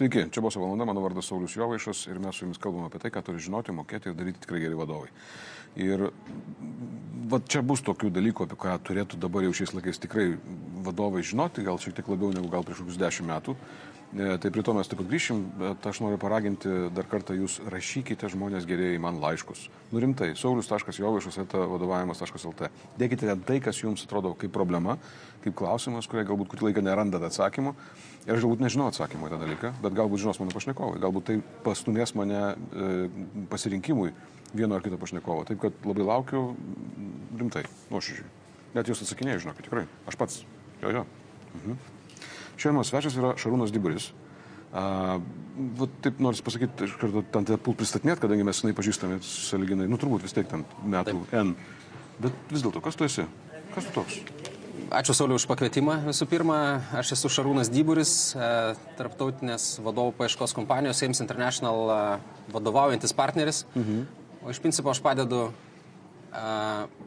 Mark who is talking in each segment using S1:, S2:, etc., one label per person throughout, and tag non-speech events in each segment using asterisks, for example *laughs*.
S1: Sveiki, čia buvo valanda, mano vardas Saulis Jovaišas ir mes su jumis kalbame apie tai, ką turi žinoti, mokėti ir daryti tikrai geri vadovai. Ir va, čia bus tokių dalykų, apie ką turėtų dabar jau šiais laikais tikrai vadovai žinoti, gal šiek tiek labiau negu gal prieš kokius dešimt metų. E, tai prie to mes taip pat grįšim, bet aš noriu paraginti dar kartą jūs rašykite žmonės gerėjai man laiškus. Nurimtai, saulius.jovaišas, eta vadovavimas.lt. Dėkite ten tai, kas jums atrodo kaip problema, kaip klausimas, kurie galbūt kurį laiką nerandat atsakymų. Ir aš galbūt nežinau atsakymą į tą dalyką, bet galbūt žinos mano pašnekovai, galbūt tai pastumės mane e, pasirinkimui vieno ar kito pašnekovo. Taip kad labai laukiu rimtai, nuoširdžiai. Net jūs atsakinėjai, žinokit, tikrai. Aš pats. Jo, jo. Mhm. Šiandien mano svečias yra Šarūnas Diburis. Uh, va, taip noriu pasakyti, iš karto ten tą pult pristatinėt, kadangi mes senai pažįstame saliginai, nu turbūt vis tiek ten metų taip. N. Bet vis dėlto, kas tu esi? Kas tu toks?
S2: Ačiū Sauliu už pakvietimą. Visų pirma, aš esu Šarūnas Dyburis, tarptautinės vadovų paieškos kompanijos Ames International vadovaujantis partneris. Mhm. O iš principo aš padedu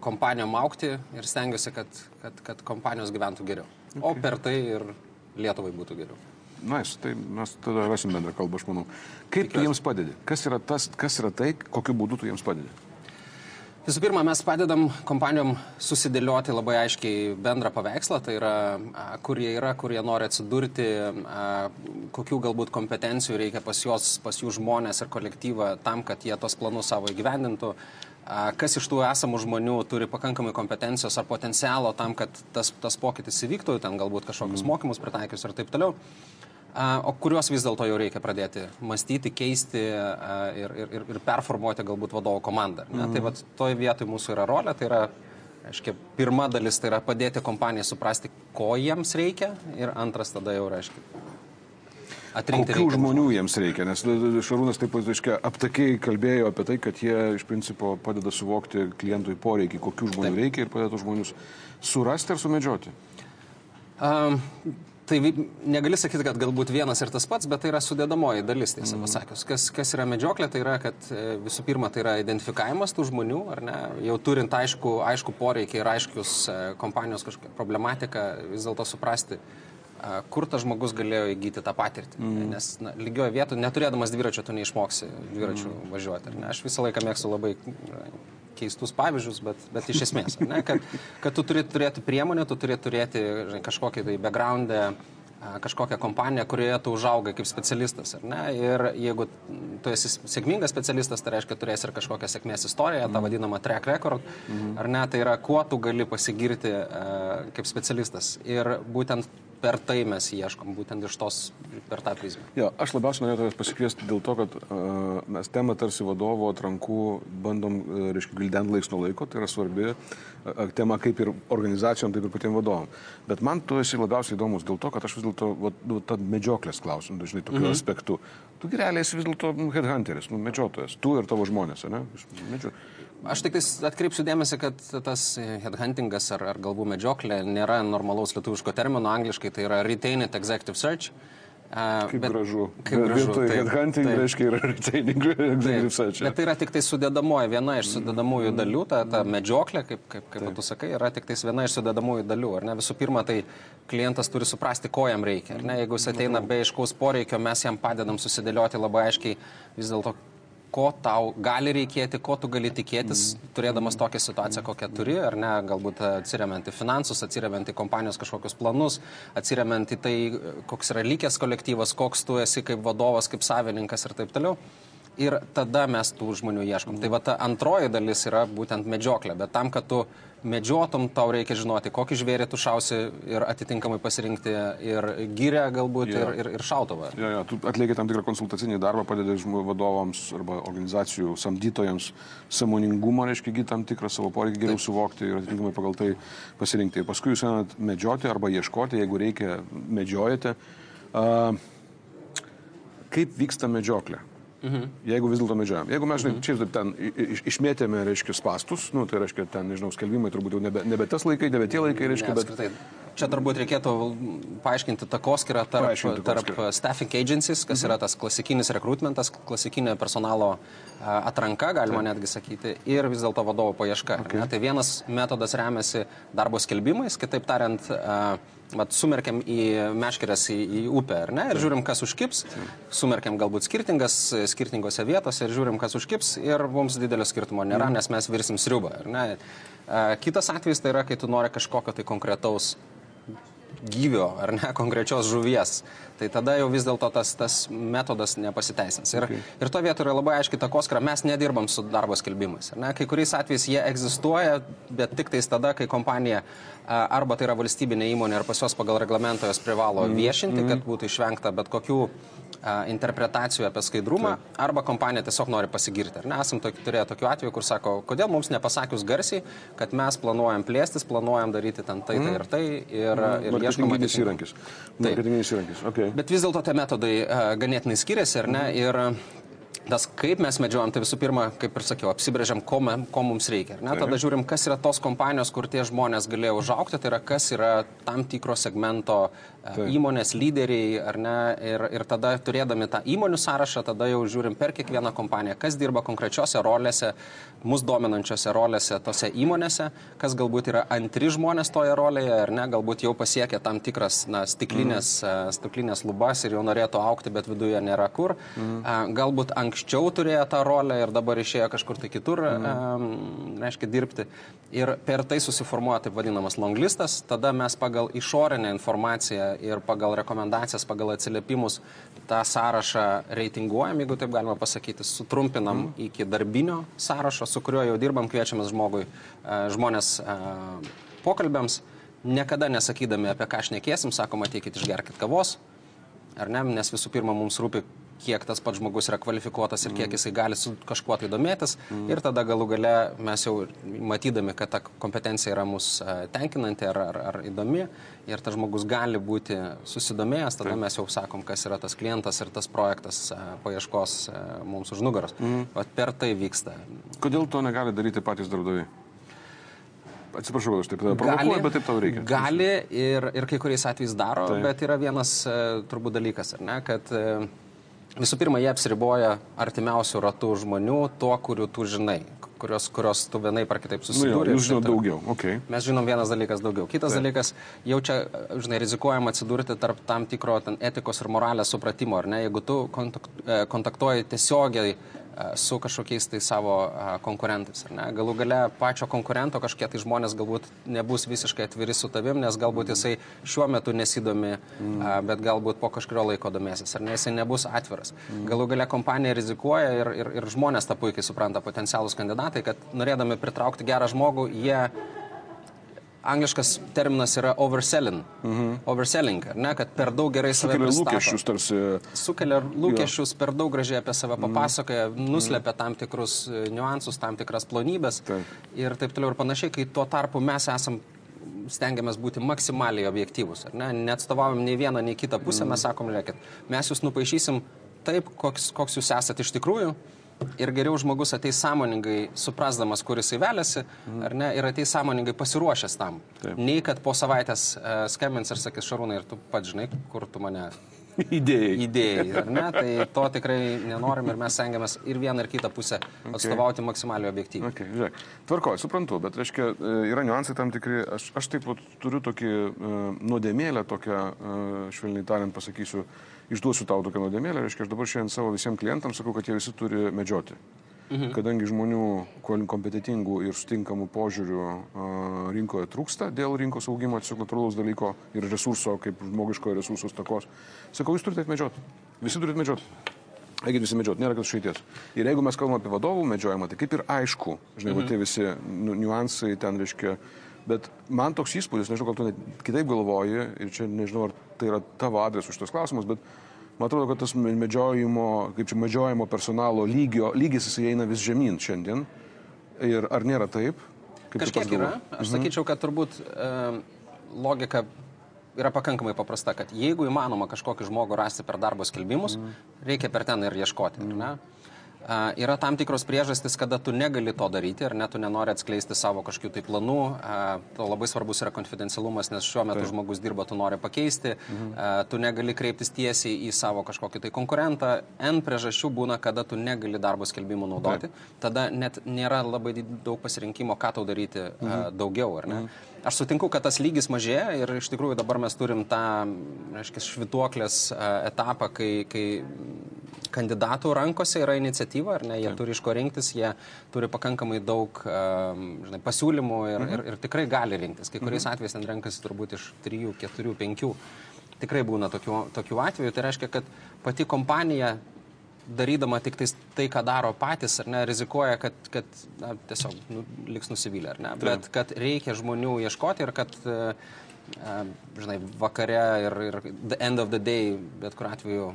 S2: kompanijom aukti ir stengiuosi, kad, kad, kad kompanijos gyventų geriau. Okay. O per tai ir Lietuvai būtų geriau.
S1: Na, nice, tai mes tada rasim bendrą kalbą, aš manau. Kaip Tikiuosi. tu jiems padedi? Kas yra, tas, kas yra tai, kokiu būdu tu jiems padedi?
S2: Visų pirma, mes padedam kompanijom susidėlioti labai aiškiai bendrą paveikslą, tai yra, kur jie yra, kur jie nori atsidurti, kokių galbūt kompetencijų reikia pas juos, pas jų žmonės ir kolektyvą tam, kad jie tos planus savo įgyvendintų kas iš tų esamų žmonių turi pakankamai kompetencijos ar potencialo tam, kad tas, tas pokytis įvyktų, ten galbūt kažkokius mm. mokymus pritaikius ir taip toliau, o kuriuos vis dėlto jau reikia pradėti mąstyti, keisti ir, ir, ir performuoti galbūt vadovo komandą. Mm. Tai vat toje vietoje mūsų yra rolė, tai yra Aiškiai, pirma dalis tai yra padėti kompanijai suprasti, ko jiems reikia ir antras tada jau, aiškiai,
S1: atrinkti. Kokių žmonių jiems reikia, nes Šarūnas taip pat, aiškiai, aptakiai kalbėjo apie tai, kad jie iš principo padeda suvokti klientui poreikį, kokių žmonių taip. reikia ir padeda žmonius surasti ir sumedžioti.
S2: Um, Tai negali sakyti, kad galbūt vienas ir tas pats, bet tai yra sudėdamoji dalis, tiesą mm. pasakius. Kas, kas yra medžioklė, tai yra, kad e, visų pirma, tai yra identifikavimas tų žmonių, ar ne, jau turint aišku, aišku poreikį ir aiškius e, kompanijos kažkokią problematiką, vis dėlto suprasti, kur tas žmogus galėjo įgyti tą patirtį. Mm. Nes na, lygioje vietoje, neturėdamas dviračio, tu neišmoksi dviračių mm. važiuoti. Aš visą laiką mėgstu labai keistus pavyzdžius, bet, bet iš esmės, ne, kad, kad tu turi turėti priemonę, tu turi turėti žinai, kažkokį tai backgroundą, kažkokią kompaniją, kurioje tu užaugai kaip specialistas. Ir jeigu tu esi sėkmingas specialistas, tai reiškia, turėsi ir kažkokią sėkmės istoriją, tą vadinamą track record, mm. ar ne, tai yra, kuo tu gali pasigirti kaip specialistas. Ir būtent per tai mes ieškom, būtent iš tos, per tą prizmę.
S1: Jo, aš labiausiai norėjau tavęs pasikviesti dėl to, kad uh, mes temą tarsi vadovo atrankų bandom, uh, reiškia, gildent laiks nuo laiko, tai yra svarbi tema kaip ir organizacijom, taip ir patiems vadovam. Bet man tu esi labiausiai įdomus dėl to, kad aš vis dėlto, nu, tą medžioklės klausimą dažnai tokiu mm -hmm. aspektu. Tu realiai esi vis dėlto nu, headhunteris, nu, medžiotojas, tu ir tavo žmonės, ne? Medžio...
S2: Aš tik atkreipsiu dėmesį, kad tas headhuntingas ar, ar galbūt medžioklė nėra normalaus lietuviško termino, angliškai tai yra retained executive search.
S1: Uh, kaip bet, gražu. Kaip gražu. Tai headhunting reiškia yra retaining executive search.
S2: Bet tai yra tik tai sudėdamoji, viena iš sudėdamųjų mm. dalių, ta, ta medžioklė, kaip, kaip, kaip tu sakai, yra tik tai viena iš sudėdamųjų dalių. Ar ne? Visų pirma, tai klientas turi suprasti, ko jam reikia. Jeigu jis ateina be aiškaus poreikio, mes jam padedam susidėlioti labai aiškiai vis dėlto, ko tau gali reikėti, ko tu gali tikėtis, mm. turėdamas tokią situaciją, kokią turi, ar ne, galbūt atsiriamant į finansus, atsiriamant į kompanijos kažkokius planus, atsiriamant į tai, koks yra lygęs kolektyvas, koks tu esi kaip vadovas, kaip savininkas ir taip toliau ir tada mes tų žmonių ieškom. Tai va ta antroji dalis yra būtent medžioklė, bet tam, kad tu medžiotum, tau reikia žinoti, kokį žvėrį tu šausi ir atitinkamai pasirinkti ir gyrę galbūt ja. ir, ir, ir šautuvą.
S1: Ja, ja, tu atlieki tam tikrą konsultacinį darbą, padedi vadovams arba organizacijų samdytojams samoningumo, reiškia, įgyti tam tikrą savo poreikį geriau Taip. suvokti ir atitinkamai pagal tai pasirinkti. Paskui jūs einat medžioti arba ieškoti, jeigu reikia, medžiojate. Uh, kaip vyksta medžioklė? Mhm. Jeigu vis dėlto medžiojam. Jeigu mes, žinai, mhm. čia ten iš, išmėtėme, reiškia, pastus, nu, tai reiškia, ten, nežinau, skelbimai turbūt jau nebe, nebe tas laikai, nebe tie laikai, reiškia, ne, bet...
S2: Apskritai. Čia turbūt reikėtų paaiškinti takoskirą tarp, Paaiškinti tarp staffing agencies, kas mhm. yra tas klasikinis rekrutmentas, klasikinė personalo atranka, galima Taip. netgi sakyti, ir vis dėlto vadovo paieška. Okay. Ne? Tai vienas metodas remiasi darbo skelbimais, kitaip tariant, vat, sumerkiam į meškerės į, į upę, ar ne, ir žiūrim, kas užkips, sumerkiam galbūt skirtingas, skirtingose vietose ir žiūrim, kas užkips ir mums didelio skirtumo nėra, nes mes virsim sriubą, ar ne. Kitas atvejis tai yra, kai tu nori kažkokio tai konkretaus gyvio ar ne *laughs* konkrečios žuvies, tai tada jau vis dėlto tas, tas metodas nepasiteisins. Ir, okay. ir to vietoje yra labai aiškiai takoskara, mes nedirbam su darbo skelbimais. Ne? Kai kuriais atvejais jie egzistuoja, bet tik tais tada, kai kompanija arba tai yra valstybinė įmonė ir pas juos pagal reglamentą jos privalo viešinti, mm -hmm. kad būtų išvengta bet kokių interpretacijų apie skaidrumą, Taip. arba kompanija tiesiog nori pasigirti. Ar ne, esam tok, turėję tokių atvejų, kur sako, kodėl mums nepasakius garsiai, kad mes planuojam plėstis, planuojam daryti ten tai, tai ir tai. Ir,
S1: Mm.
S2: ir
S1: Marketinginis įrankis. Marketinginis įrankis. Okay.
S2: Bet vis dėlto tie metodai a, ganėtinai skiriasi, ar ne? Ir a, tas, kaip mes medžiojam, tai visų pirma, kaip ir sakiau, apsibrėžiam, ko, me, ko mums reikia. Ne? Tada žiūrim, kas yra tos kompanijos, kur tie žmonės galėjo užaukti, tai yra kas yra tam tikro segmento a, įmonės lyderiai, ar ne? Ir, ir tada turėdami tą įmonių sąrašą, tada jau žiūrim per kiekvieną kompaniją, kas dirba konkrečiose rolėse, mus dominančiose rolėse tose įmonėse, kas galbūt yra antri žmonės toje rolėje, ar ne, galbūt jau pasiekė tam tikras na, stiklinės, mm. stiklinės lubas ir jau norėtų aukti, bet viduje nėra kur. Mm. Galbūt anksčiau turėjo tą rolę ir dabar išėjo kažkur tai kitur, mm. reiškia, dirbti. Ir per tai susiformuoja taip vadinamas longlistas, tada mes pagal išorinę informaciją ir pagal rekomendacijas, pagal atsiliepimus tą sąrašą reitinguojam, jeigu taip galima pasakyti, sutrumpinam mm. iki darbinio sąrašo, su kuriuo jau dirbam, kviečiamės žmogui, e, žmonės e, pokalbėms, niekada nesakydami, apie ką šnekėsim, sakom, ateikit išgerkit kavos, ar ne, nes visų pirma mums rūpi, kiek tas pats žmogus yra kvalifikuotas ir kiek jisai gali su kažkuo tai domėtis. Mm. Ir tada galų gale mes jau matydami, kad ta kompetencija yra mus e, tenkinanti ar, ar, ar įdomi ir tas žmogus gali būti susidomėjęs, tada Taip. mes jau sakom, kas yra tas klientas ir tas projektas e, paieškos e, mums už nugaros. Mm. Vat per tai vyksta.
S1: Kodėl to negali daryti patys darbdaviai? Atsiprašau, aš taip provokuoju, bet taip tau reikia.
S2: Gali ir, ir kai kuriais atvejais daro,
S1: Taip.
S2: bet yra vienas turbūt dalykas, ar ne, kad e, visų pirma, jie apsiriboja artimiausių ratų žmonių, tuo, kurių tu žinai, kurios, kurios tu vienai par kitaip
S1: Nu,
S2: susidūrė.
S1: jūs žinote daugiau. Okay.
S2: Mes žinom vienas dalykas daugiau. Kitas
S1: Taip.
S2: dalykas, jau čia, žinai, rizikuojam atsidurti tarp tam tikro ten, etikos ir moralės supratimo, ar ne? Jeigu tu e, kontaktuoji tiesiogiai su kažkokiais tai savo e, konkurentais? Galų gale pačio konkurento kažkiek tai žmonės galbūt nebus visiškai atviri su tavim, nes galbūt jisai šiuo metu nesidomi, mm. bet galbūt po kažkurio laiko domėsis, ar ne? Jisai nebus atviras. Mm. Galų gale kompanija rizikuoja ir, ir, ir žmonės tą puikiai supranta, potencialus kandidatai, kad norėdami pritraukti gerą žmogų, jie angliškas terminas yra overselling. Mhm. Overselling, ar ne, kad per daug gerai save
S1: Sukelia lūkesčius tarsi.
S2: Sukelia lūkesčius, per daug gražiai apie save
S1: Mhm.
S2: papasakoja, nuslepia tam tikrus e, niuansus, tam tikras plonybės
S1: Taip.
S2: ir taip toliau ir panašiai, kai tuo tarpu mes esam stengiamės būti maksimaliai objektyvus, ne, neatstovavom nei vieną, nei kitą pusę, mes sakom, lėkit, mes jūs nupaišysim taip, koks, koks jūs esate iš tikrųjų. Ir geriau žmogus ateis sąmoningai, suprasdamas, kur jisai veliasi, ar ne, ir ateis sąmoningai pasiruošęs tam.
S1: Taip.
S2: Nei kad po savaitės uh, skambins ir sakys, Šarūnai, ir tu pats žinai, kur tu mane *laughs*
S1: Idėjai.
S2: idėjai, ar ne? Tai to tikrai nenorim ir mes stengiamės ir vieną ir kitą pusę atstovauti maksimaliai objektyviai.
S1: Okay, žiūrėk. Tvarkoju, suprantu, bet reiškia, e, yra niuansai tam tikri. Aš, aš taip vat turiu tokį uh, nuodėmėlę, tokią, uh, švelniai tariant, pasakysiu, išduosiu tau tokią nuodėmėlę. Reiškia, aš dabar šiandien savo visiems klientams sakau, kad jie visi turi medžioti. Mhm. Kadangi žmonių kompetitingų ir sutinkamų požiūrių rinkoje trūksta dėl rinkos augimo, tiesiog natūralaus dalyko ir resurso, kaip žmogiškojo resurso stakos, sakau, jūs turite medžioti. Visi turite medžioti. Eikit visi medžioti, nėra kas išeities. Ir jeigu mes kalbame apie vadovų medžiojimą, tai kaip ir aišku, žinai, mhm. tie visi nu, niuansai ten reiškia. Bet man toks įspūdis, nežinau, gal tu net kitaip galvoji, ir čia nežinau, ar tai yra tavo adresu šitos klausimus, bet man atrodo, kad tas medžiojimo, kaip čia medžiojimo personalo lygio, lygis jis eina vis žemyn šiandien. Ir ar nėra taip? Kaip
S2: Kažkiek yra. Aš sakyčiau, kad turbūt e, logika yra pakankamai paprasta, kad jeigu įmanoma kažkokį žmogų rasti per darbo skelbimus, reikia per ten ir ieškoti. ne? Yra tam tikros priežastys, kada tu negali to daryti ar net tu nenori atskleisti savo kažkokių tai planų. To labai svarbus yra konfidencialumas, nes šiuo metu Taip. žmogus dirba, tu nori pakeisti, mhm. tu negali kreiptis tiesiai į savo kažkokį tai konkurentą. N priežasčių būna, kada tu negali darbo skelbimų naudoti. Taip. Tada net nėra labai daug pasirinkimo, ką tau daryti mhm. daugiau, ar ne? Mhm. Aš sutinku, kad tas lygis mažėja ir iš tikrųjų dabar mes turim tą, reiškia, švituoklės etapą, kai, kai kandidatų rankose yra iniciatyva, ar ne, jie Taip. turi iš ko rinktis, jie turi pakankamai daug žinai, pasiūlymų ir, mhm. ir, ir tikrai gali rinktis. Kai kuriais mhm. atvejais ten renkasi turbūt iš 3, 4, 5. Tikrai būna tokių, tokių atvejų. Tai reiškia, kad pati kompanija darydama tik tai, ką daro patys, ar ne, rizikuoja, kad, kad na, tiesiog nu, liks nusivylę, ar ne. Taip. Bet kad reikia žmonių ieškoti ir kad, žinai, vakare ir, ir the end of the day, bet kuriu atveju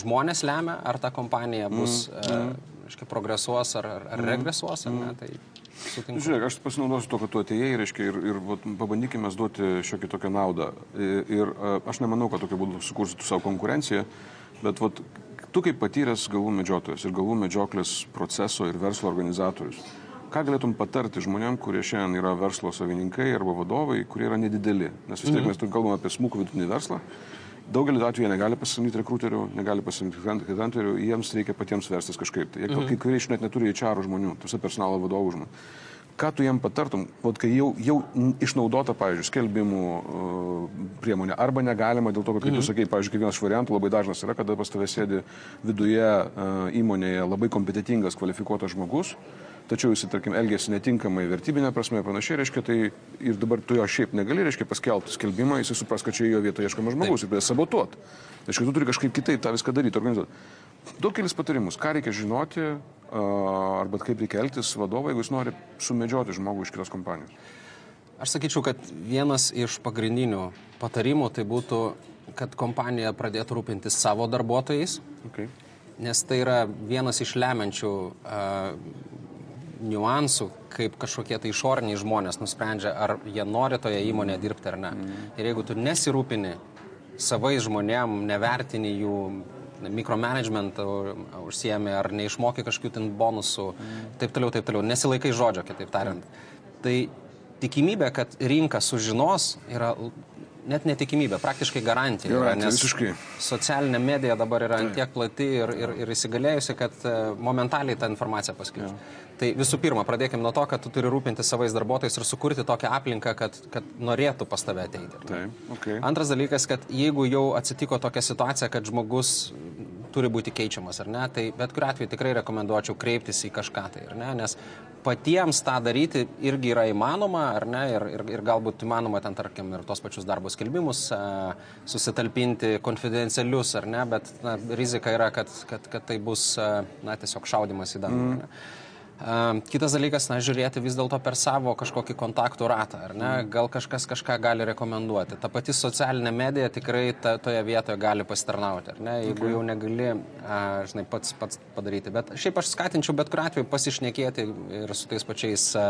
S2: žmonės lemia, ar ta kompanija mm, bus, mm. uh, reiškia, progresuos ar, ar, mm, regresuos, ar ne. Mm. Tai sutinku.
S1: Žiūrėk, aš pasinaudosiu to, kad tu atėjai, reiškia, ir, ir vat, pabandykime duoti šiokį tokią naudą. Ir, ir uh, aš nemanau, kad tokia būdu sukursi savo konkurenciją, bet vat, tu kaip patyręs galvų medžiotojas ir galvų medžioklės proceso ir verslo organizatorius, ką galėtum patarti žmonėm, kurie šiandien yra verslo savininkai arba vadovai, kurie yra nedideli? Nes vis tiek mm -hmm. mes kalbame apie smūkų vidutinį verslą Daugelį atvejų jie negali pasisamdyti rekruterių, negali pasisamdyti headhunterių, jiems reikia patiems verstis kažkaip. Tai. Jie, mhm. Kai kurie iš net neturi HR žmonių, tuose personalo vadovų žmonių. Ką tu jiem patartum, vat, kai jau, jau išnaudota, pavyzdžiui, skelbimų uh, priemonė, arba negalima dėl to, kad, kaip mhm. tu sakai, pavyzdžiui, kaip vienas iš variantų labai dažnas yra, kada pas tavęs sėdi viduje uh, įmonėje labai kompetitingas, kvalifikuotas žmogus, tačiau jis, tarkim, elgėsi netinkamai vertybinė prasme ir panašiai, reiškia, tai ir dabar tu jo šiaip negali, reiškia, paskelbti skelbimą, jis supras, kad čia jo vietoje ieškomas žmogus Taip. ir pradės sabotuoti. Reiškia, tu turi kažkaip kitaip tą viską daryti, organizuoti. Daug kelis patarimus, ką reikia žinoti arba kaip reikia elgtis vadovai, jeigu jis nori sumedžioti žmogų iš kitos kompanijos.
S2: Aš sakyčiau, kad vienas iš pagrindinių patarimų tai būtų, kad kompanija pradėtų rūpintis savo darbuotojais. Okay. Nes tai yra vienas iš lemiančių uh, niuansų, kaip kažkokie tai išoriniai žmonės nusprendžia, ar jie nori toje įmonėje dirbti ar ne. Mm. Ir jeigu tu nesirūpini savais žmonėm, nevertini jų mikromanagementą užsiemi ar neišmokai kažkokių ten bonusų, mm. taip toliau, taip toliau, nesilaikai žodžio, kitaip tariant. Mm. Tai tikimybė, kad rinka sužinos, yra net netikimybė, praktiškai garantija.
S1: Yra, nes visiškai.
S2: socialinė medija dabar yra ant tiek plati ir, ir, ir įsigalėjusi, kad e, momentaliai tą informaciją paskleidžia. Tai visų pirma, pradėkime nuo to, kad tu turi rūpinti savais darbuotojais ir sukurti tokią aplinką, kad, kad norėtų pas tave ateiti.
S1: Taip, okay.
S2: Antras dalykas, kad jeigu jau atsitiko tokia situacija, kad žmogus turi būti keičiamas, ar ne, tai bet kuriu atveju tikrai rekomenduočiau kreiptis į kažką tai, ne, nes patiems tą daryti irgi yra įmanoma, ar ne, ir, ir, ir galbūt įmanoma ten, tarkim, ir tos pačius darbo skelbimus a, susitalpinti konfidencialius, ar ne, bet na, rizika yra, kad, kad, kad tai bus, a, na, tiesiog šaudimas į dangų. Mm. Kitas dalykas, na, žiūrėti vis dėlto per savo kažkokį kontaktų ratą, ar ne? Mm. Gal kažkas kažką gali rekomenduoti. Ta pati socialinė medija tikrai ta, toje vietoje gali pasitarnauti, ar ne? Jeigu okay. jau negali, a, žinai, pats, pats padaryti. Bet šiaip aš skatinčiau bet kuriu atveju pasišnekėti ir su tais pačiais a,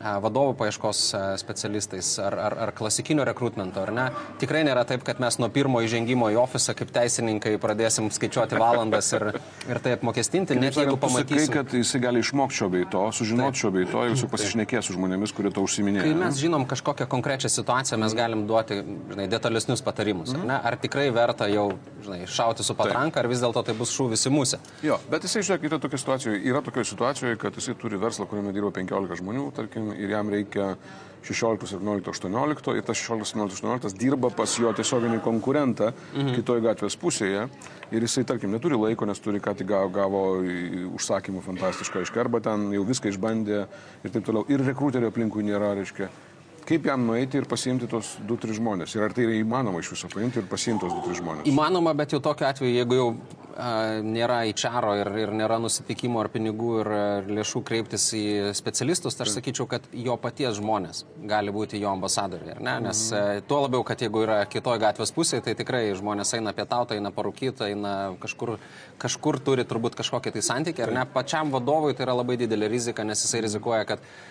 S2: vadovų paieškos specialistais ar, ar, ar klasikinio rekrutmento, ar ne? Tikrai nėra taip, kad mes nuo pirmo įžengimo į ofisą kaip teisininkai pradėsim skaičiuoti valandas ir, ir tai apmokestinti, net jeigu pamatysim.
S1: Kad jisai gali išmokti šio bei to, sužinoti šio bei to ir su pasišnekės su žmonėmis, kurie to užsiminė.
S2: Kai mes žinom kažkokią konkrečią situaciją, mes galim duoti žinai, detalesnius patarimus. Mm -hmm. ar, ar tikrai verta jau žinai, šauti su patranka, ar vis dėlto tai bus šūvis į musę.
S1: Jo, bet jisai, žiūrėk, yra tokia situacija, yra tokia situacija, kad jisai turi verslą, kuriame dirba 15 žmonių, tarkim, ir jam reikia 16, 17, 18 ir tas 16, 17, 18 dirba pas jo tiesioginį konkurentą mhm. kitoj gatvės pusėje ir jisai, tarkim, neturi laiko, nes turi ką tik gavo, gavo užsakymų fantastišką, aiškiai, arba ten jau viską išbandė ir taip toliau. Ir rekruterio aplinkui nėra, reiškia. Kaip jam nueiti ir pasiimti tos 2-3 žmonės? Ir ar tai yra įmanoma iš viso paimti ir pasiimti tos 2-3 žmonės?
S2: Įmanoma, bet jau tokiu atveju, jeigu jau nėra į čaro ir, ir nėra nusitikimo ar pinigų ir lėšų kreiptis į specialistus, tai aš sakyčiau, kad jo paties žmonės gali būti jo ambasadoriai, ne? Nes mhm. tuo labiau, kad jeigu yra kitoje gatvės pusėje, tai tikrai žmonės eina pietauti, eina parūkyti, eina kažkur, kažkur turi turbūt kažkokį tai santykį, ar ne? Pačiam vadovui tai yra labai didelė rizika, nes jisai rizikuoja, kad a,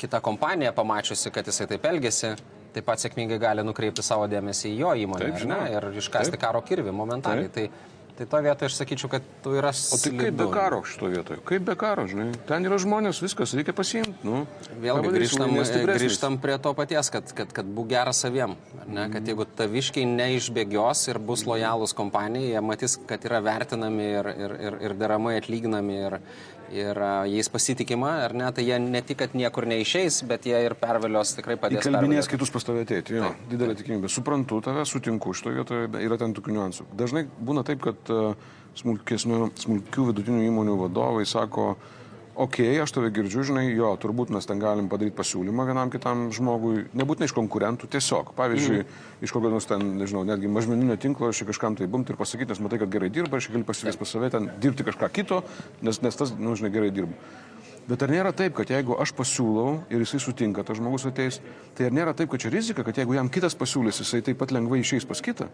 S2: kita kompanija pamačiusi, kad jisai taip elgesi, taip pat sėkmingai gali nukreipti savo dėmesį į jo įmonę taip, žinai, ir iškasti taip. karo kirvį momentaliai. Taip. Tai Tai to vietoje aš sakyčiau, kad tu yra...
S1: O tai kaip be karo šito vietoje? Kaip be karo, žinai? Ten yra žmonės, viskas, reikia pasiimti. Nu,
S2: Vėlgi grįžtam, grįžtam prie to paties, kad, kad, kad būk geras saviem. Ne? Kad jeigu taviškiai neišbėgios ir bus lojalūs kompanijai, jie matys, kad yra vertinami ir, ir, ir, ir deramai atlyginami ir, ir jais pasitikima, ar ne, tai jie ne tik, kad niekur neišeis, bet jie ir pervelios tikrai padės.
S1: Kalbinės kitus pas tave ateiti, jo, Taip. didelė tikimybė. Suprantu tave, sutinku šitoje vietoje, yra ten tokių niuansų. Dažnai būna taip, kad smulkių vidutinių įmonių vadovai sako, okei, okay, aš tave girdžiu, žinai, jo, turbūt mes ten galim padaryti pasiūlymą vienam kitam žmogui, nebūtinai iš konkurentų, tiesiog, pavyzdžiui, mm. iš kokio nors ten, nežinau, netgi mažmeninio tinklo, aš kažkam tai bumt ir pasakyti, nes matai, kad gerai dirba, aš gali pasikviesti pas save ten dirbti kažką kito, nes, nes tas, nu, žinai, gerai dirba. Bet ar nėra taip, kad jeigu aš pasiūlau ir jisai sutinka, tas žmogus ateis, tai ar nėra taip, kad čia rizika, kad jeigu jam kitas pasiūlys, jisai taip pat lengvai išeis pas kitą?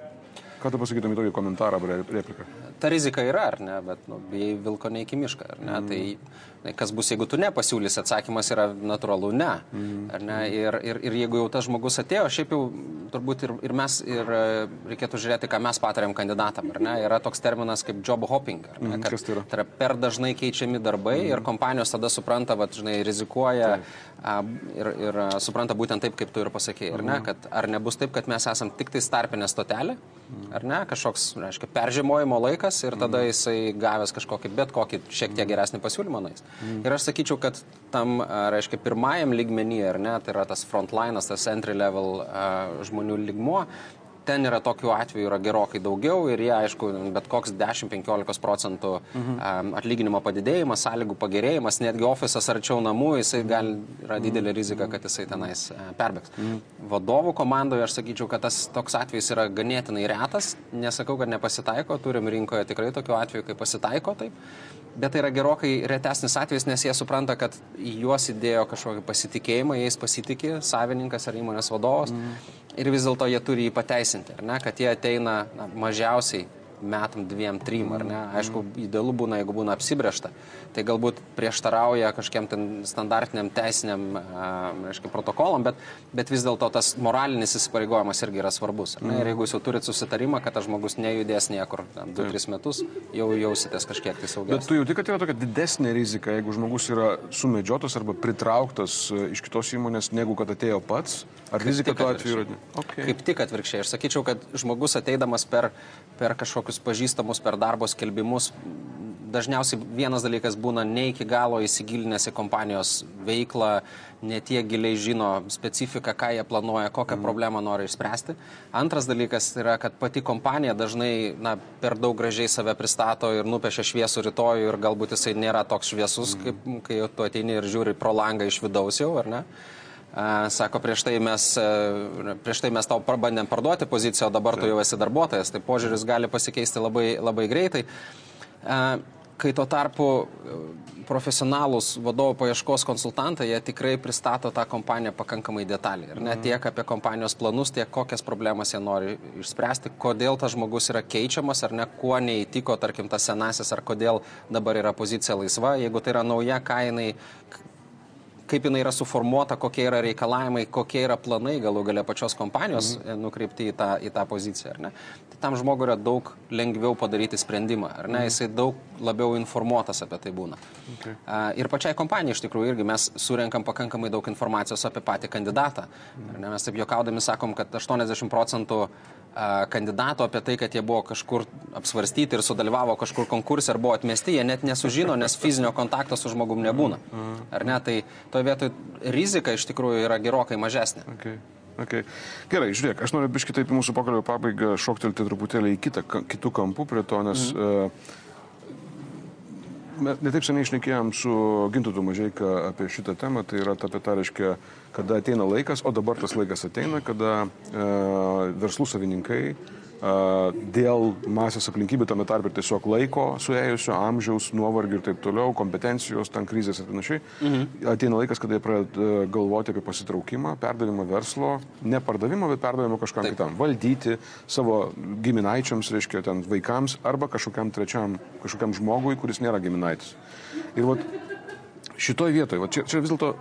S1: Ką tu pasakytum į tokį komentarą ar repliką?
S2: Ta rizika yra, ar ne, bet nu, bijai vilko ne iki mišką, ar ne? Mm. Tai kas bus, jeigu tu nepasiūlysi, atsakymas yra natūralu ne. Mm. Ar ne? Ir, ir, ir jeigu jau tas žmogus atėjo, šiaip jau turbūt ir, ir mes, ir e, reikėtų žiūrėti, ką mes patariam kandidatam, ar ne? Yra toks terminas kaip job hopping, ar ne?
S1: Mm, kad, tai yra?
S2: Tai yra per dažnai keičiami darbai mm. ir kompanijos tada supranta, va, žinai, rizikuoja a, ir, ir a, supranta būtent taip, kaip tu ir pasakėjai, ar ne? Mm. Kad ar nebus taip, kad mes esam tik tai starpinė stotelė, ar ne, kažkoks, reiškia, peržemojimo laikas ir tada mhm. jisai gavęs kažkokį bet kokį šiek tiek geresnį pasiūlymą nais. Mm. Ir aš sakyčiau, kad tam, reiškia, pirmajam lygmenį, ar ne, tai yra tas frontlinas, tas entry level uh, žmonių lygmuo, ten yra tokių atvejų yra gerokai daugiau ir jie, aišku, bet koks 10-15 procentų mhm. atlyginimo padidėjimas, sąlygų pagerėjimas, netgi ofisas arčiau namų, jisai gali, yra didelė rizika, kad jisai tenais e, perbėgs. Mhm. Vadovų komandoje aš sakyčiau, kad tas toks atvejis yra ganėtinai retas, nesakau, kad nepasitaiko, turim rinkoje tikrai tokių atvejų, kai pasitaiko taip bet tai yra gerokai retesnis atvejis, nes jie supranta, kad juos įdėjo kažkokį pasitikėjimą, jais pasitikė savininkas ar įmonės vadovas. Mm ir vis dėlto jie turi jį pateisinti, ne, kad jie ateina na, mažiausiai metam, dviem, trim, ar ne? Aišku, idealu būna, jeigu būna apsibriešta. Tai galbūt prieštarauja kažkiem ten standartiniam teisiniam, aiškiai, protokolam, bet, bet vis dėlto tas moralinis įsipareigojimas irgi yra svarbus. Ne? Ir jeigu jūs jau turit susitarimą, kad tas žmogus nejudės niekur 2-3 metus, jau jausitės kažkiek tai saugiai.
S1: Bet tu jauti, kad yra tokia didesnė rizika, jeigu žmogus yra sumedžiotas arba pritrauktas e, iš kitos įmonės, negu kad atėjo pats? Ar rizika tuo atveju yra?
S2: Okay. Kaip tik atvirkščiai. Aš sakyčiau, kad žmogus ateidamas per, per kažkokius pažįstamus, per darbo skelbimus, dažniausiai vienas dalykas būna ne iki galo įsigilinęs į kompanijos veiklą, ne tiek giliai žino specifiką, ką jie planuoja, kokią mm. problemą nori išspręsti. Antras dalykas yra, kad pati kompanija dažnai na, per daug gražiai save pristato ir nupiešia šviesų rytojų ir galbūt jisai nėra toks šviesus, mm. kaip kai tu ateini ir žiūri pro langą iš vidaus jau, ar ne? Sako, prieš tai, mes, prieš tai mes tau pabandėm parduoti poziciją, o dabar tu jau esi darbuotojas. Tai požiūris gali pasikeisti labai, labai greitai. Kai tuo tarpu profesionalūs vadovo paieškos konsultantai, jie tikrai pristato tą kompaniją pakankamai detaliai. Ir ne mhm. tiek apie kompanijos planus, tiek kokias problemas jie nori išspręsti, kodėl tas žmogus yra keičiamas, ar ne, kuo neįtiko, tarkim, tas senasis, ar kodėl dabar yra pozicija laisva. Jeigu tai yra nauja, ką jinai kaip jinai yra suformuota, kokie yra reikalavimai, kokie yra planai galų gale pačios kompanijos mhm. nukreipti į tą, į tą poziciją. Tai tam žmogui yra daug lengviau padaryti sprendimą, ar ne? Mhm. Jisai daug labiau informuotas apie tai būna. Okay. Ir pačiai kompanijai iš tikrųjų irgi mes surenkam pakankamai daug informacijos apie patį kandidatą. Mhm. Mes taip juokaudami sakom, kad 80 procentų kandidatų apie tai, kad jie buvo kažkur apsvarstyti ir sudalyvavo kažkur konkursė ar buvo atmesti, jie net nesužino, nes fizinio kontakto su žmogum nebūna. Ar ne? Tai toje vietoje rizika iš tikrųjų yra gerokai mažesnė.
S1: Okay. Okay. Gerai, žiūrėk, aš noriu biškitai į mūsų pokalbio pabaigą šoktelti truputėlį į kitą, kitų kampų prie to, nes mm. uh, mes netaip seniai išnekėjom su Gintutu Mažeika apie šitą temą, tai yra apie tą, reiškia, kada ateina laikas, o dabar tas laikas ateina, kada e, verslų savininkai dėl masės aplinkybių, tame tarp ir tiesiog laiko suėjusio, amžiaus, nuovargių ir taip toliau, kompetencijos, ten krizės ir panašiai, mhm. ateina laikas, kada jie pradeda galvoti apie pasitraukimą, perdavimą verslo, ne pardavimą, bet perdavimą kažkam taip. kitam, valdyti savo giminaičiams, reiškia, ten vaikams arba kažkokiam trečiam, kažkokiam žmogui, kuris nėra giminaitis. Ir vat, šitoje vietoje, va, čia, čia vis dėlto,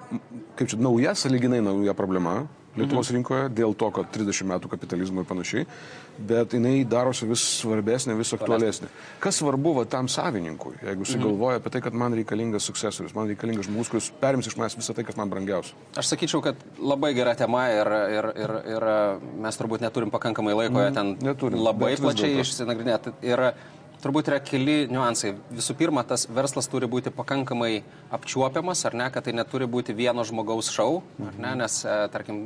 S1: kaip čia, nauja, saliginai nauja problema, Lietuvos mhm. rinkoje dėl to, kad 30 metų kapitalizmo ir panašiai, bet jinai darosi vis svarbesnė, vis aktualesnė. Kas svarbu va, tam savininkui, jeigu jis mhm. galvoja apie tai, kad man reikalingas sukcesorius, man reikalingas žmogus, kuris perims iš manęs visą tai, kas man brangiausia?
S2: Aš sakyčiau, kad labai gera tema ir, ir, ir, ir mes turbūt neturim pakankamai laiko mhm. ten neturim, labai plačiai išsinagrinėti. Ir turbūt yra keli niuansai. Visų pirma, tas verslas turi būti pakankamai apčiuopiamas, ar ne, kad tai neturi būti vieno žmogaus šau, ar ne, nes, e, tarkim,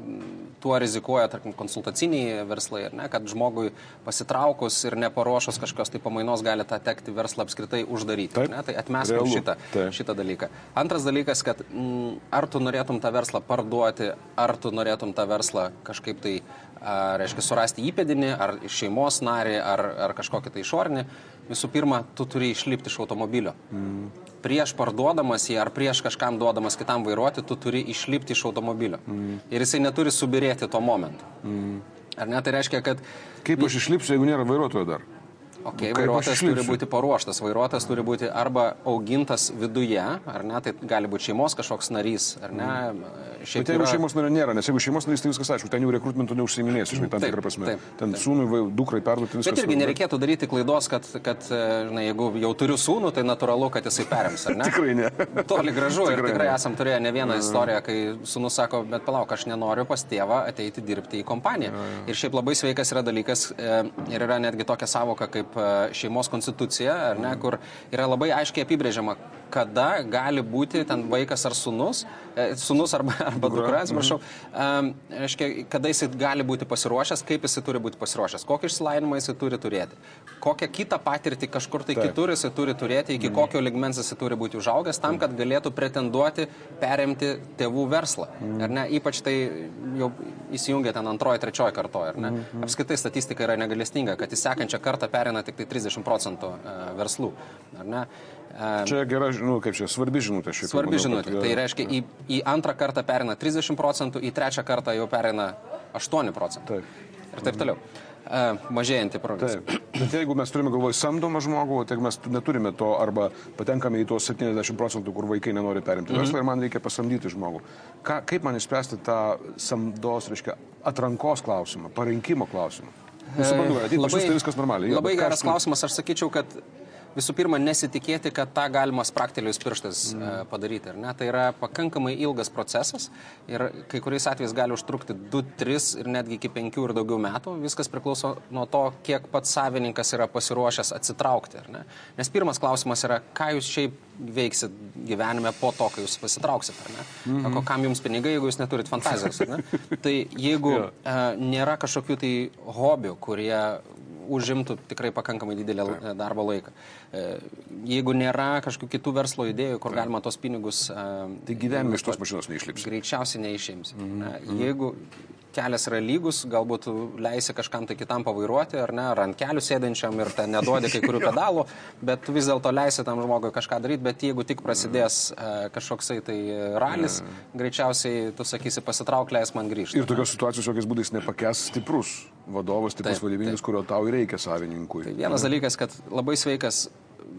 S2: tuo rizikuoja, tarkim, konsultaciniai verslai, ar ne, kad žmogui pasitraukus ir neparuošus kažkokios tai pamainos gali tą tekti verslą apskritai uždaryti. Taip, ne, tai atmeskim šitą, taip. šitą dalyką. Antras dalykas, kad m, mm, ar tu norėtum tą verslą parduoti, ar tu norėtum tą verslą kažkaip tai, a, reiškia, surasti įpėdinį, ar šeimos narį, ar, ar kažkokį tai išorinį visų pirma, tu turi išlipti iš automobilio. Mm. Prieš parduodamas jį ar prieš kažkam duodamas kitam vairuoti, tu turi išlipti iš automobilio. Mm. Ir jisai neturi subirėti tuo momentu. Mm. Ar ne? Tai reiškia, kad...
S1: Kaip aš išlipsiu, jeigu nėra vairuotojo dar?
S2: Okay, vairuotojas turi būti paruoštas, vairuotojas turi būti arba augintas viduje, ar ne, tai gali būti šeimos kažkoks narys, ar ne.
S1: Šiaip Bet jeigu yra... šeimos nario nėra, nes jeigu šeimos narys, tai viskas aišku, ten jau rekrutmentų neužsiminės, žinai, tam tikrą prasme. Taip, ten taip. sūnui, dukrai perduoti viską.
S2: Bet irgi nereikėtų daryti klaidos, kad, kad žinai, jeigu jau turiu sūnų, tai natūralu, kad jisai perims, ar ne? *laughs*
S1: tikrai ne.
S2: Toli gražu tikrai ir tikrai ne. esam turėję ne vieną istoriją, kai sūnus sako, bet palauk, aš nenoriu pas tėvą ateiti dirbti į kompaniją. Ir šiaip labai sveikas yra dalykas e, ir yra netgi tokia savoka kaip e, šeimos konstitucija, ne, kur yra labai aiškiai apibrėžiama, kada gali būti ten vaikas ar sunus, e, sunus arba, *laughs* arba dukra, atsiprašau, um, reiškia, kada jisai gali būti pasiruošęs, kaip jisai turi būti pasiruošęs, kokį išsilavinimą jisai turi turėti, kokią kitą patirtį kažkur tai Taip. kitur jisai turi turėti, iki mm. kokio ligmens jisai turi būti užaugęs, tam, kad galėtų pretenduoti perimti tėvų verslą. Mm. Ar ne, ypač tai jau įsijungia ten antroji, trečioji kartoja, ar ne. Mm. Apskritai statistika yra negalestinga, kad į sekančią kartą perina tik tai 30 procentų e, verslų.
S1: E, čia gera, nu, kaip čia, svarbi žinutė šiaip.
S2: Svarbi manau, žinutė. Kad, tai reiškia, į, į antrą kartą perina 30 procentų, į trečią kartą jau perina 8 procentų. Taip. Ir taip toliau. Uh, mažėjantį progresą.
S1: Bet jeigu mes turime galvoj samdomą žmogų, tai mes neturime to arba patenkame į tuos 70 procentų, kur vaikai nenori perimti verslą mm -hmm. ir man reikia pasamdyti žmogų. Ka, kaip man išspręsti tą samdos, reiškia, atrankos klausimą, parinkimo klausimą? Nesuprantu, ateit labai, tai viskas normaliai.
S2: Labai geras klausimas, aš sakyčiau, kad visų pirma, nesitikėti, kad tą galima spraktelėjus pirštas mm. padaryti. Tai yra pakankamai ilgas procesas ir kai kuriais atvejais gali užtrukti 2, 3 ir netgi iki 5 ir daugiau metų. Viskas priklauso nuo to, kiek pats savininkas yra pasiruošęs atsitraukti. Nes pirmas klausimas yra, ką jūs šiaip veiksit gyvenime po to, kai jūs pasitrauksit. Mm -hmm. Kam jums pinigai, jeigu jūs neturit fantazijos? *laughs* tai jeigu uh, nėra kažkokių tai hobių, kurie užimtų tikrai pakankamai didelį Taip. darbo laiką. E, jeigu nėra kažkokių kitų verslo idėjų, kur Taip. galima tos pinigus...
S1: Tai gyvenime iš tos mašinos neišlips.
S2: Greičiausiai neišims. Mm -hmm. Jeigu kelias yra lygus, galbūt leisi kažkam tai kitam pavairuoti, ar ne, ar ant kelių sėdinčiam ir ten neduodi kai kurių *laughs* pedalų, bet vis dėlto leisi tam žmogui kažką daryti, bet jeigu tik prasidės uh, kažkoksai tai ralis, greičiausiai tu sakysi pasitrauk, leis man grįžti.
S1: Ir tokios situacijos jokiais būdais nepakės stiprus vadovas, stiprus vadybininkas, kurio tau reikia savininkui.
S2: Tai vienas dalykas, kad labai sveikas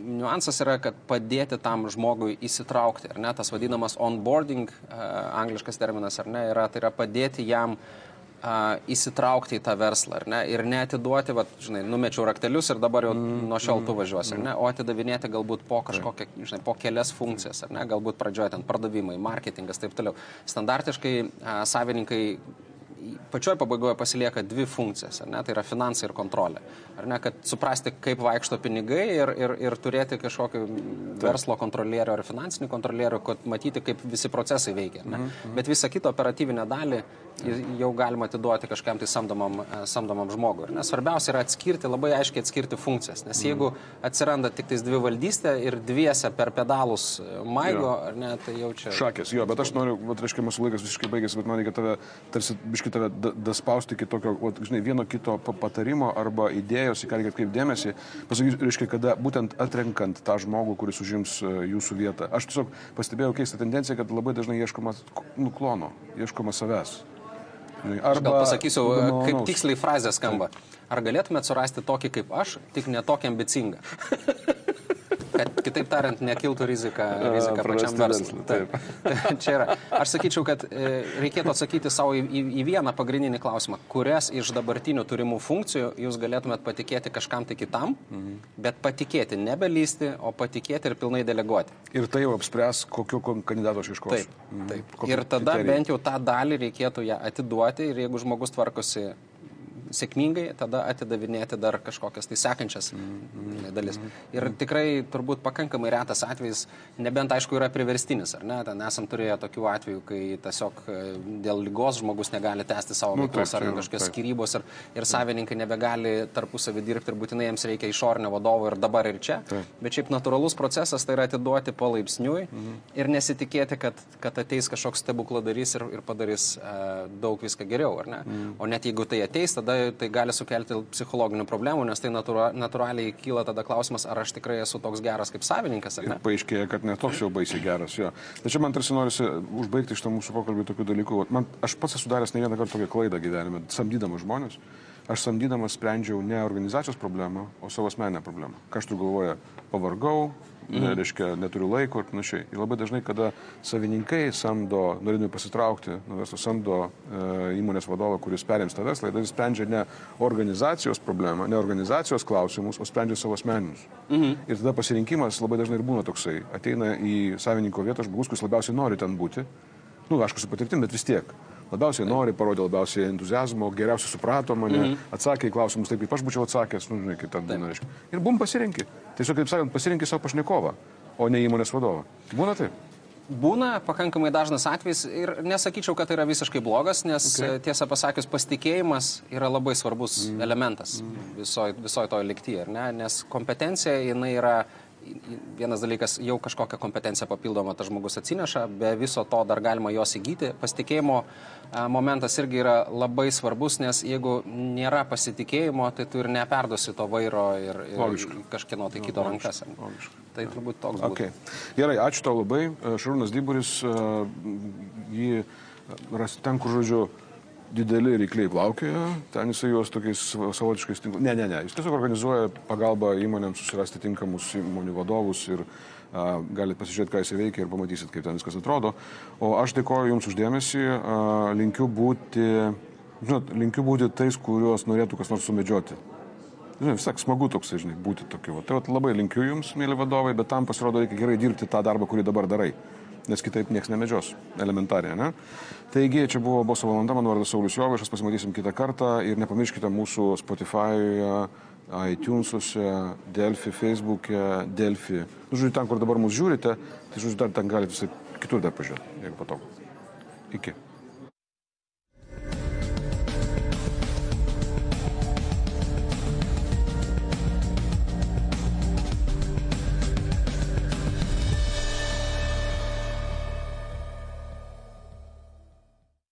S2: niuansas yra, kad padėti tam žmogui įsitraukti, ar ne, tas vadinamas onboarding, uh, angliškas terminas, ar ne, yra, tai yra padėti jam uh, įsitraukti į tą verslą, ar ne, ir neatiduoti, va, žinai, numečiau raktelius ir dabar jau mm, nuo šiol tu mm, važiuosi, ar ne, mm. o atidavinėti galbūt po kažkokią, žinai, po kelias funkcijas, ar ne, galbūt pradžioje ten pardavimai, marketingas, taip toliau. Standartiškai uh, savininkai pačioj pabaigoje pasilieka dvi funkcijas, ne, tai yra finansai ir kontrolė. Ar ne, kad suprasti, kaip vaikšto pinigai ir, ir, ir turėti kažkokį verslo kontrolierių ar finansinį kontrolierių, kad matyti, kaip visi procesai veikia. Ne. Mm -hmm. Bet visą kitą operatyvinę dalį jau galima atiduoti kažkam tai samdomam, e, samdomam žmogui. Ir, svarbiausia yra atskirti, labai aiškiai atskirti funkcijas. Nes jeigu atsiranda tik tais dvi valdystė ir dviese per pedalus maigo, jo. ar ne, tai jau čia...
S1: Šakės, jo, bet aš noriu, va, reiškia, mūsų laikas visiškai baigėsi, bet man reikia tave tarsi biškai tave daspausti iki tokio, o, žinai, vieno kito patarimo arba idėjos, į ką reikia atkreipti dėmesį. Pasakysiu, reiškia, kada būtent atrenkant tą žmogų, kuris užims e, jūsų vietą. Aš tiesiog pastebėjau keistą tendenciją, kad labai dažnai ieškoma nuklono, ieškoma savęs.
S2: Arba, aš gal pasakysiu, kaip tiksliai frazė skamba. Ar galėtumėte surasti tokį kaip aš, tik netokį ambicingą? Kad kitaip tariant, nekiltų rizika, rizika pačiam verslui. Taip. *laughs* Čia yra. Aš sakyčiau, kad e, reikėtų atsakyti savo į, į, į vieną pagrindinį klausimą, kurias iš dabartinių turimų funkcijų jūs galėtumėt patikėti kažkam tai kitam, mhm. bet patikėti, nebelysti, o patikėti ir pilnai deleguoti.
S1: Ir tai jau apspręs, kokio kandidato aš iškosiu.
S2: Taip. Taip. Mhm. Ir tada kriterijai. bent jau tą dalį reikėtų ją atiduoti ir jeigu žmogus tvarkosi sėkmingai, tada atidavinėti dar kažkokias tai sekančias mm, dalis. Ir tikrai turbūt pakankamai retas atvejis, nebent aišku yra priverstinis, ar ne, ten esam turėję tokių atvejų, kai tiesiog e, dėl lygos žmogus negali tęsti savo nu, veiklos, ar kažkokios skirybos, ir, ir savininkai nebegali tarpusavį dirbti ir būtinai jiems reikia išorinio vadovo ir dabar ir čia. Taip. Bet šiaip natūralus procesas tai yra atiduoti palaipsniui mhm. ir nesitikėti, kad, kad ateis kažkoks stebukladarys ir, ir padarys uh, daug viską geriau, ar ne? Mhm. O net jeigu tai ateis, tada tai gali sukelti psichologinių problemų, nes tai natūra, natūraliai kyla tada klausimas, ar aš tikrai esu toks geras kaip savininkas.
S1: Ir paaiškėja, kad netoks jau baisiai geras. Jo. Tačiau man tarsi norisi užbaigti iš to mūsų pokalbį tokių dalykų. Man, aš pats esu daręs ne vieną kartą tokią klaidą gyvenime, samdydamas žmonės. Aš samdydamas sprendžiau ne organizacijos problemą, o savo asmeninę problemą. Ką aš turiu galvoje, pavargau, mm. reiškia, neturiu laiko ir panašiai. Ir labai dažnai, kada savininkai samdo, norėdami pasitraukti nuo verslo, samdo e, įmonės vadovą, kuris perims tą verslą, jis sprendžia ne organizacijos problemą, ne organizacijos klausimus, o sprendžia savo asmeninius. Mm. Ir tada pasirinkimas labai dažnai ir būna toksai. Ateina į savininko vietą žmogus, kuris labiausiai nori ten būti. Nu, aš su patirtim, bet vis tiek labiausiai nori, parodė labiausiai entuzijazmo, geriausiai suprato mane, mm -hmm. atsakė į klausimus taip, kaip aš būčiau atsakęs, nu, žinai, kaip ten būna, reiškia. Ir bum pasirinkti. Tiesiog, kaip sakant, pasirinkti savo pašnekovą, o ne įmonės vadovą. Būna taip.
S2: Būna pakankamai dažnas atvejis ir nesakyčiau, kad tai yra visiškai blogas, nes okay. tiesą pasakius, pasitikėjimas yra labai svarbus mm. elementas mm. visoje viso to liktyje, nes kompetencija jinai yra vienas dalykas, jau kažkokią kompetenciją papildomą tas žmogus atsineša, be viso to dar galima jos įgyti. Pasitikėjimo momentas irgi yra labai svarbus, nes jeigu nėra pasitikėjimo, tai tu ir neperduosi to vairo ir, ir kažkieno tai kito. Logiška. Tai turbūt toks. Okay.
S1: Gerai, ačiū tau labai. Šarūnas Dyburis, jį rasti ten, kur žodžiu dideli rykliai plaukioja, ten jisai juos tokiais savotiškais tinklais. Ne, ne, ne, jis tiesiog organizuoja pagalbą įmonėms susirasti tinkamus įmonių vadovus ir a, galite pasižiūrėti, ką jisai veikia ir pamatysit, kaip ten viskas atrodo. O aš dėkoju Jums uždėmesį, a, linkiu būti, žinot, linkiu būti tais, kuriuos norėtų kas nors sumedžioti. Žinai, vis tiek smagu toks, žinai, būti tokiu. Tai va, labai linkiu Jums, mėly vadovai, bet tam pasirodo reikia gerai dirbti tą darbą, kurį dabar darai nes kitaip niekas nemedžios, elementariai, ne? Taigi, čia buvo Boso valanda, mano vardas Saulis Jovaišas, pasimatysim kitą kartą ir nepamirškite mūsų Spotify'e, iTunes'uose, Delphi, Facebook'e, Delphi. Nu, žodžiu, ten, kur dabar mus žiūrite, tai žodžiu, dar ten galite visai kitur dar pažiūrėti, jeigu patogu. Iki.